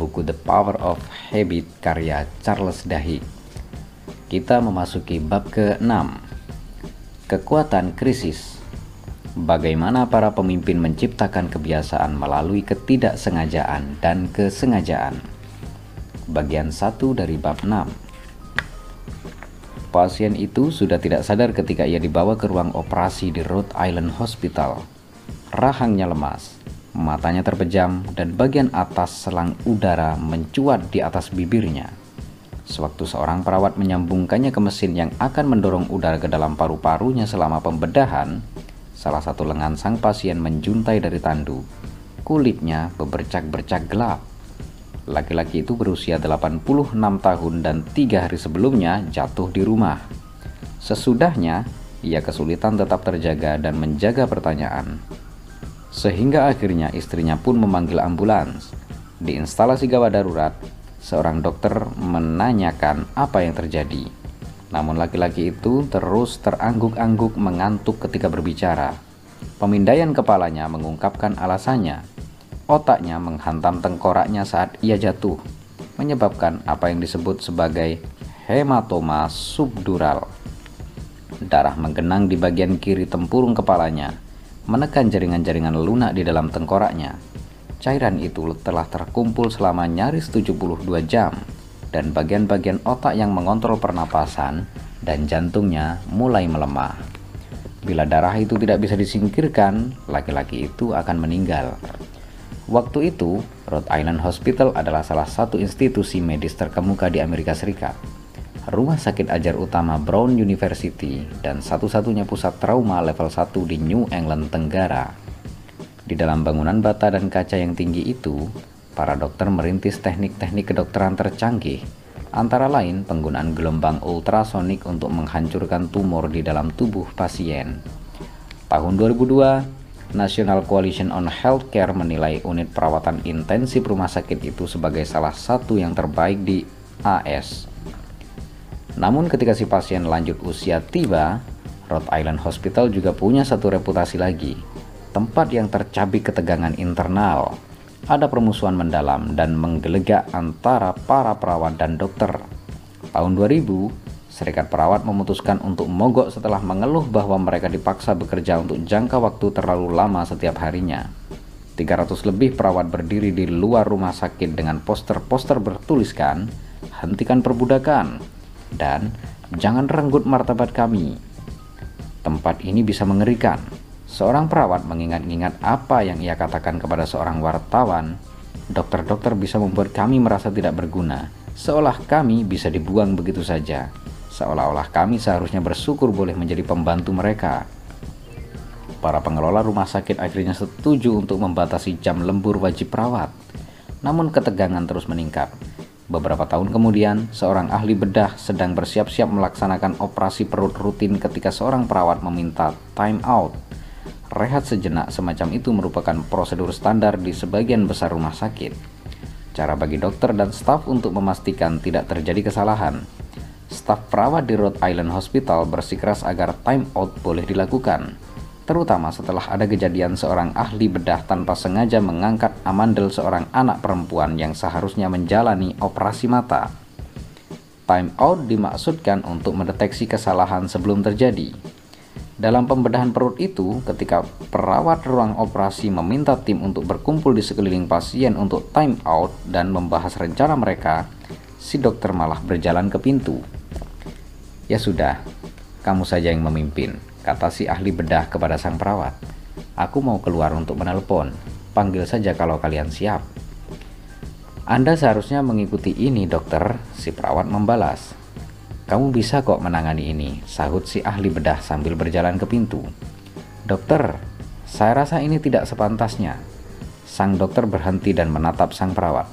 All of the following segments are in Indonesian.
buku The Power of Habit karya Charles Duhigg. Kita memasuki bab ke-6. Kekuatan krisis. Bagaimana para pemimpin menciptakan kebiasaan melalui ketidaksengajaan dan kesengajaan. Bagian 1 dari bab 6. Pasien itu sudah tidak sadar ketika ia dibawa ke ruang operasi di Rhode Island Hospital. Rahangnya lemas, Matanya terpejam dan bagian atas selang udara mencuat di atas bibirnya. Sewaktu seorang perawat menyambungkannya ke mesin yang akan mendorong udara ke dalam paru-parunya selama pembedahan, salah satu lengan sang pasien menjuntai dari tandu. Kulitnya bebercak-bercak gelap. Laki-laki itu berusia 86 tahun dan tiga hari sebelumnya jatuh di rumah. Sesudahnya, ia kesulitan tetap terjaga dan menjaga pertanyaan. Sehingga akhirnya istrinya pun memanggil ambulans. Di instalasi gawat darurat, seorang dokter menanyakan apa yang terjadi. Namun laki-laki itu terus terangguk-angguk mengantuk ketika berbicara. Pemindaian kepalanya mengungkapkan alasannya. Otaknya menghantam tengkoraknya saat ia jatuh, menyebabkan apa yang disebut sebagai hematoma subdural. Darah menggenang di bagian kiri tempurung kepalanya menekan jaringan-jaringan lunak di dalam tengkoraknya. Cairan itu telah terkumpul selama nyaris 72 jam dan bagian-bagian otak yang mengontrol pernapasan dan jantungnya mulai melemah. Bila darah itu tidak bisa disingkirkan, laki-laki itu akan meninggal. Waktu itu, Rhode Island Hospital adalah salah satu institusi medis terkemuka di Amerika Serikat rumah sakit ajar utama Brown University, dan satu-satunya pusat trauma level 1 di New England Tenggara. Di dalam bangunan bata dan kaca yang tinggi itu, para dokter merintis teknik-teknik kedokteran tercanggih, antara lain penggunaan gelombang ultrasonik untuk menghancurkan tumor di dalam tubuh pasien. Tahun 2002, National Coalition on Healthcare menilai unit perawatan intensif rumah sakit itu sebagai salah satu yang terbaik di AS namun ketika si pasien lanjut usia tiba, Rhode Island Hospital juga punya satu reputasi lagi. Tempat yang tercabik ketegangan internal. Ada permusuhan mendalam dan menggelegak antara para perawat dan dokter. Tahun 2000, Serikat Perawat memutuskan untuk mogok setelah mengeluh bahwa mereka dipaksa bekerja untuk jangka waktu terlalu lama setiap harinya. 300 lebih perawat berdiri di luar rumah sakit dengan poster-poster bertuliskan, hentikan perbudakan, dan jangan renggut martabat kami. Tempat ini bisa mengerikan. Seorang perawat mengingat-ingat apa yang ia katakan kepada seorang wartawan. Dokter-dokter bisa membuat kami merasa tidak berguna, seolah kami bisa dibuang begitu saja. Seolah-olah kami seharusnya bersyukur boleh menjadi pembantu mereka. Para pengelola rumah sakit akhirnya setuju untuk membatasi jam lembur wajib perawat. Namun ketegangan terus meningkat Beberapa tahun kemudian, seorang ahli bedah sedang bersiap-siap melaksanakan operasi perut rutin ketika seorang perawat meminta time out. Rehat sejenak semacam itu merupakan prosedur standar di sebagian besar rumah sakit. Cara bagi dokter dan staf untuk memastikan tidak terjadi kesalahan. Staf perawat di Rhode Island Hospital bersikeras agar time out boleh dilakukan terutama setelah ada kejadian seorang ahli bedah tanpa sengaja mengangkat amandel seorang anak perempuan yang seharusnya menjalani operasi mata. Time out dimaksudkan untuk mendeteksi kesalahan sebelum terjadi. Dalam pembedahan perut itu, ketika perawat ruang operasi meminta tim untuk berkumpul di sekeliling pasien untuk time out dan membahas rencana mereka, si dokter malah berjalan ke pintu. Ya sudah, kamu saja yang memimpin kata si ahli bedah kepada sang perawat. Aku mau keluar untuk menelpon. Panggil saja kalau kalian siap. Anda seharusnya mengikuti ini, dokter, si perawat membalas. Kamu bisa kok menangani ini, sahut si ahli bedah sambil berjalan ke pintu. Dokter, saya rasa ini tidak sepantasnya. Sang dokter berhenti dan menatap sang perawat.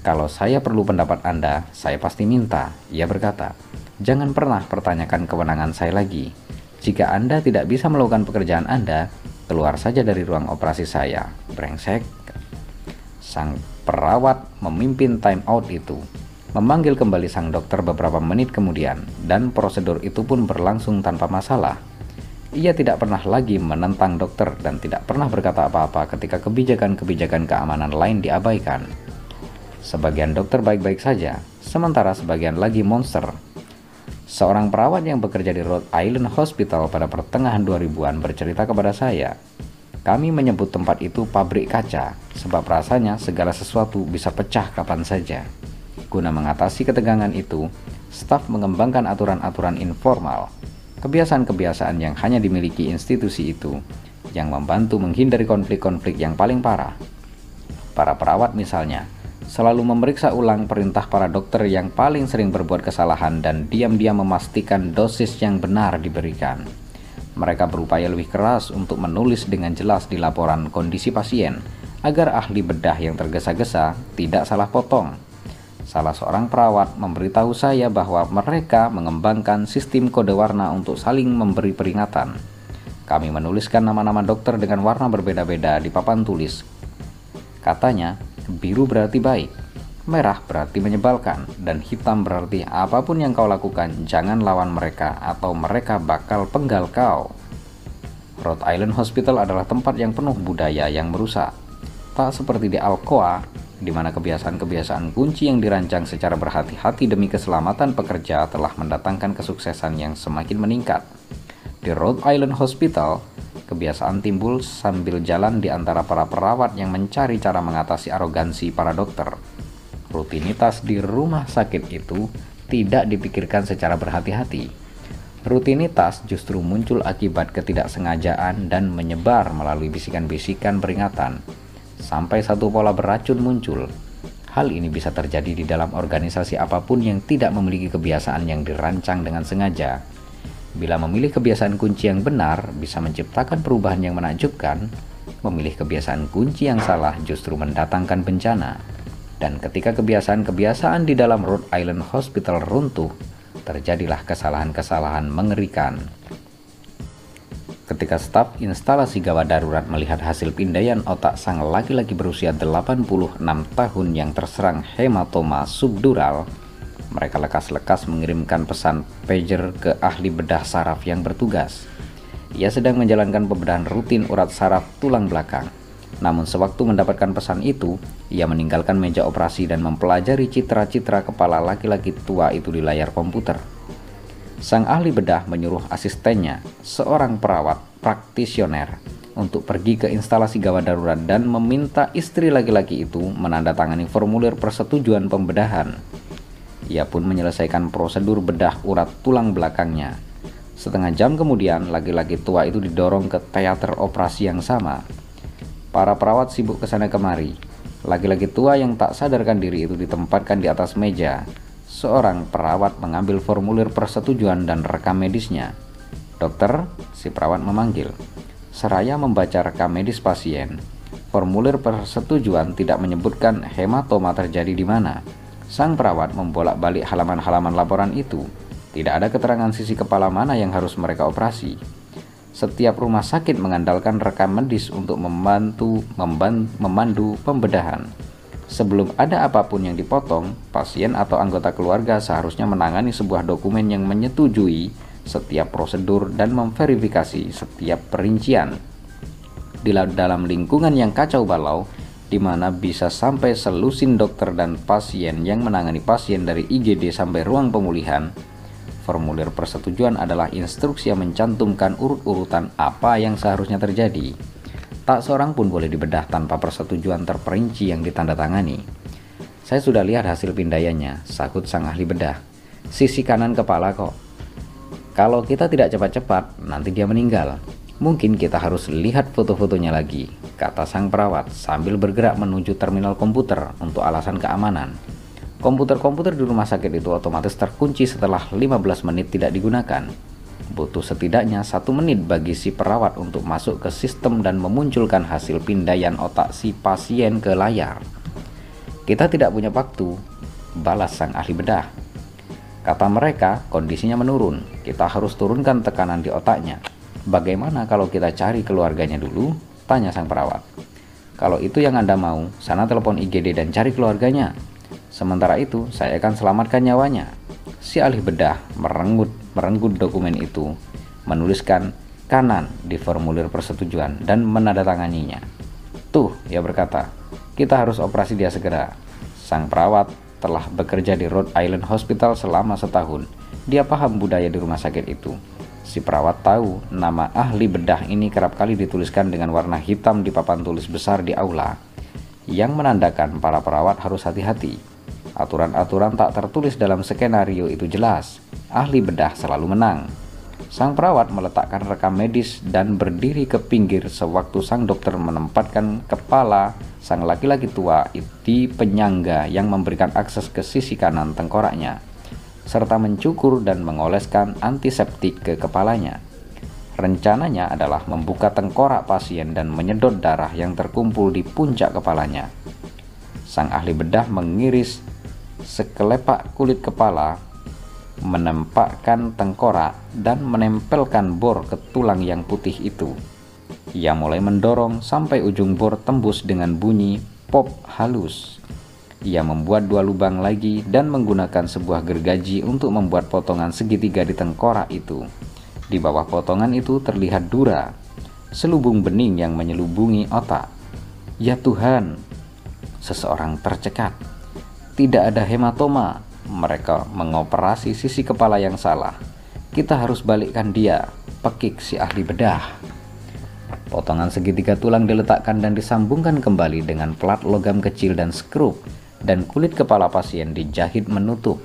Kalau saya perlu pendapat Anda, saya pasti minta, ia berkata. Jangan pernah pertanyakan kewenangan saya lagi. Jika Anda tidak bisa melakukan pekerjaan Anda, keluar saja dari ruang operasi saya. Brengsek. Sang perawat memimpin time out itu. Memanggil kembali sang dokter beberapa menit kemudian, dan prosedur itu pun berlangsung tanpa masalah. Ia tidak pernah lagi menentang dokter dan tidak pernah berkata apa-apa ketika kebijakan-kebijakan keamanan lain diabaikan. Sebagian dokter baik-baik saja, sementara sebagian lagi monster. Seorang perawat yang bekerja di Rhode Island Hospital pada pertengahan 2000-an bercerita kepada saya, kami menyebut tempat itu pabrik kaca, sebab rasanya segala sesuatu bisa pecah kapan saja. Guna mengatasi ketegangan itu, staf mengembangkan aturan-aturan informal, kebiasaan-kebiasaan yang hanya dimiliki institusi itu, yang membantu menghindari konflik-konflik yang paling parah. Para perawat misalnya, selalu memeriksa ulang perintah para dokter yang paling sering berbuat kesalahan dan diam-diam memastikan dosis yang benar diberikan. Mereka berupaya lebih keras untuk menulis dengan jelas di laporan kondisi pasien agar ahli bedah yang tergesa-gesa tidak salah potong. Salah seorang perawat memberitahu saya bahwa mereka mengembangkan sistem kode warna untuk saling memberi peringatan. Kami menuliskan nama-nama dokter dengan warna berbeda-beda di papan tulis. Katanya, biru berarti baik, merah berarti menyebalkan, dan hitam berarti apa pun yang kau lakukan, jangan lawan mereka atau mereka bakal penggal kau. Rhode Island Hospital adalah tempat yang penuh budaya yang merusak. Tak seperti di Alcoa, di mana kebiasaan-kebiasaan kunci yang dirancang secara berhati-hati demi keselamatan pekerja telah mendatangkan kesuksesan yang semakin meningkat. Di Rhode Island Hospital, Kebiasaan timbul sambil jalan di antara para perawat yang mencari cara mengatasi arogansi para dokter. Rutinitas di rumah sakit itu tidak dipikirkan secara berhati-hati. Rutinitas justru muncul akibat ketidaksengajaan dan menyebar melalui bisikan-bisikan peringatan. Sampai satu pola beracun muncul. Hal ini bisa terjadi di dalam organisasi apa pun yang tidak memiliki kebiasaan yang dirancang dengan sengaja Bila memilih kebiasaan kunci yang benar bisa menciptakan perubahan yang menakjubkan, memilih kebiasaan kunci yang salah justru mendatangkan bencana. Dan ketika kebiasaan-kebiasaan di dalam Rhode Island Hospital runtuh, terjadilah kesalahan-kesalahan mengerikan. Ketika staf instalasi gawat darurat melihat hasil pindaian otak sang laki-laki berusia 86 tahun yang terserang hematoma subdural, mereka lekas-lekas mengirimkan pesan pager ke ahli bedah saraf yang bertugas. Ia sedang menjalankan pembedahan rutin urat saraf tulang belakang. Namun sewaktu mendapatkan pesan itu, ia meninggalkan meja operasi dan mempelajari citra-citra kepala laki-laki tua itu di layar komputer. Sang ahli bedah menyuruh asistennya, seorang perawat praktisioner, untuk pergi ke instalasi gawat darurat dan meminta istri laki-laki itu menandatangani formulir persetujuan pembedahan. Ia pun menyelesaikan prosedur bedah urat tulang belakangnya. Setengah jam kemudian, laki-laki tua itu didorong ke teater operasi yang sama. Para perawat sibuk ke sana kemari. Laki-laki tua yang tak sadarkan diri itu ditempatkan di atas meja. Seorang perawat mengambil formulir persetujuan dan rekam medisnya. Dokter, si perawat memanggil. Seraya membaca rekam medis pasien, formulir persetujuan tidak menyebutkan hematoma terjadi di mana. Sang perawat membolak-balik halaman-halaman laporan itu. Tidak ada keterangan sisi kepala mana yang harus mereka operasi. Setiap rumah sakit mengandalkan rekam medis untuk membantu memandu pembedahan. Sebelum ada apa pun yang dipotong, pasien atau anggota keluarga seharusnya menangani sebuah dokumen yang menyetujui setiap prosedur dan memverifikasi setiap perincian. Di dalam lingkungan yang kacau balau, di mana bisa sampai selusin dokter dan pasien yang menangani pasien dari IGD sampai ruang pemulihan. Formulir persetujuan adalah instruksi yang mencantumkan urut-urutan apa yang seharusnya terjadi. Tak seorang pun boleh dibedah tanpa persetujuan terperinci yang ditandatangani. Saya sudah lihat hasil pindaiannya, sakut sang ahli bedah. Sisi kanan kepala kok. Kalau kita tidak cepat-cepat, nanti dia meninggal. Mungkin kita harus lihat foto-fotonya lagi kata sang perawat sambil bergerak menuju terminal komputer untuk alasan keamanan. Komputer-komputer di rumah sakit itu otomatis terkunci setelah 15 menit tidak digunakan. Butuh setidaknya satu menit bagi si perawat untuk masuk ke sistem dan memunculkan hasil pindaian otak si pasien ke layar. Kita tidak punya waktu, balas sang ahli bedah. Kata mereka, kondisinya menurun. Kita harus turunkan tekanan di otaknya. Bagaimana kalau kita cari keluarganya dulu Tanya sang perawat. Kalau itu yang Anda mau, sana telepon IGD dan cari keluarganya. Sementara itu, saya akan selamatkan nyawanya. Si alih bedah merenggut merenggut dokumen itu, menuliskan kanan di formulir persetujuan dan menandatanganinya. Tuh, ia berkata, kita harus operasi dia segera. Sang perawat telah bekerja di Rhode Island Hospital selama setahun. Dia paham budaya di rumah sakit itu. Si perawat tahu nama ahli bedah ini kerap kali dituliskan dengan warna hitam di papan tulis besar di aula, yang menandakan para perawat harus hati-hati. Aturan-aturan tak tertulis dalam skenario itu jelas. Ahli bedah selalu menang. Sang perawat meletakkan rekam medis dan berdiri ke pinggir sewaktu sang dokter menempatkan kepala sang laki-laki tua di penyangga yang memberikan akses ke sisi kanan tengkoraknya serta mencukur dan mengoleskan antiseptik ke kepalanya. Rencananya adalah membuka tengkorak pasien dan menyedot darah yang terkumpul di puncak kepalanya. Sang ahli bedah mengiris sekelepak kulit kepala, menempatkan tengkorak, dan menempelkan bor ke tulang yang putih itu. Ia mulai mendorong sampai ujung bor tembus dengan bunyi pop halus. Ia membuat dua lubang lagi dan menggunakan sebuah gergaji untuk membuat potongan segitiga di tengkorak itu. Di bawah potongan itu terlihat dura, selubung bening yang menyelubungi otak. Ya Tuhan, seseorang tercekat. Tidak ada hematoma. Mereka mengoperasi sisi kepala yang salah. Kita harus balikkan dia, pekik si ahli bedah. Potongan segitiga tulang diletakkan dan disambungkan kembali dengan plat logam kecil dan skrup dan kulit kepala pasien dijahit menutup.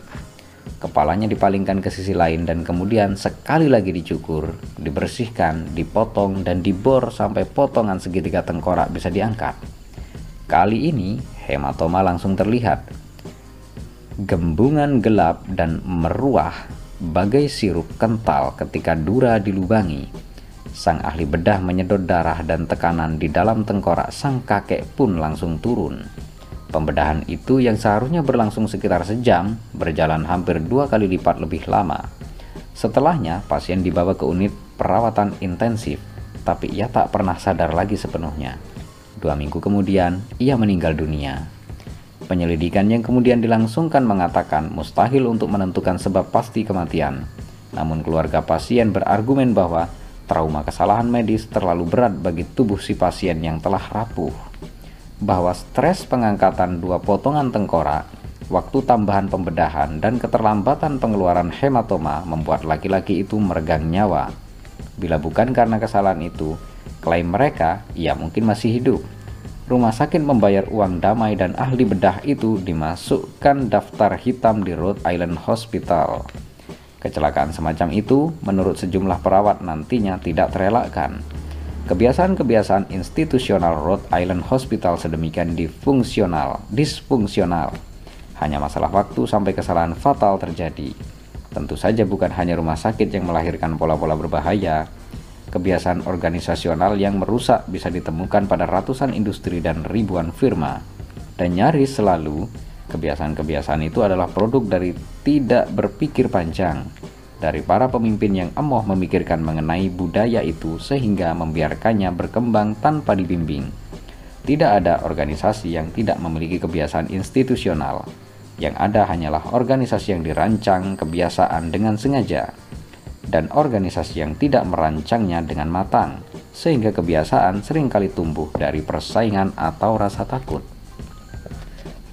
Kepalanya dipalingkan ke sisi lain dan kemudian sekali lagi dicukur, dibersihkan, dipotong, dan dibor sampai potongan segitiga tengkorak bisa diangkat. Kali ini hematoma langsung terlihat. Gembungan gelap dan meruah bagai sirup kental ketika dura dilubangi. Sang ahli bedah menyedot darah dan tekanan di dalam tengkorak sang kakek pun langsung turun. Pembedahan itu yang seharusnya berlangsung sekitar sejam, berjalan hampir dua kali lipat lebih lama. Setelahnya, pasien dibawa ke unit perawatan intensif, tapi ia tak pernah sadar lagi sepenuhnya. Dua minggu kemudian, ia meninggal dunia. Penyelidikan yang kemudian dilangsungkan mengatakan mustahil untuk menentukan sebab pasti kematian. Namun keluarga pasien berargumen bahwa trauma kesalahan medis terlalu berat bagi tubuh si pasien yang telah rapuh bahwa stres pengangkatan dua potongan tengkorak, waktu tambahan pembedahan, dan keterlambatan pengeluaran hematoma membuat laki-laki itu meregang nyawa. Bila bukan karena kesalahan itu, klaim mereka, ia mungkin masih hidup. Rumah sakit membayar uang damai dan ahli bedah itu dimasukkan daftar hitam di Rhode Island Hospital. Kecelakaan semacam itu, menurut sejumlah perawat nantinya tidak terelakkan Kebiasaan-kebiasaan institusional Rhode Island Hospital sedemikian difungsional, disfungsional. Hanya masalah waktu sampai kesalahan fatal terjadi. Tentu saja bukan hanya rumah sakit yang melahirkan pola-pola berbahaya. Kebiasaan organisasional yang merusak bisa ditemukan pada ratusan industri dan ribuan firma. Dan nyaris selalu, kebiasaan-kebiasaan itu adalah produk dari tidak berpikir panjang, dari para pemimpin yang emoh memikirkan mengenai budaya itu sehingga membiarkannya berkembang tanpa dibimbing. Tidak ada organisasi yang tidak memiliki kebiasaan institusional. Yang ada hanyalah organisasi yang dirancang kebiasaan dengan sengaja dan organisasi yang tidak merancangnya dengan matang, sehingga kebiasaan sering kali tumbuh dari persaingan atau rasa takut.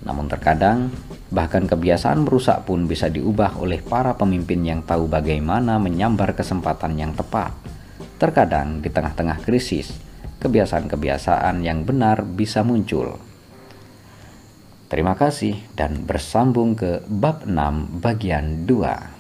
Namun terkadang Bahkan kebiasaan merusak pun bisa diubah oleh para pemimpin yang tahu bagaimana menyambar kesempatan yang tepat. Terkadang di tengah-tengah krisis, kebiasaan-kebiasaan yang benar bisa muncul. Terima kasih dan bersambung ke bab 6 bagian 2.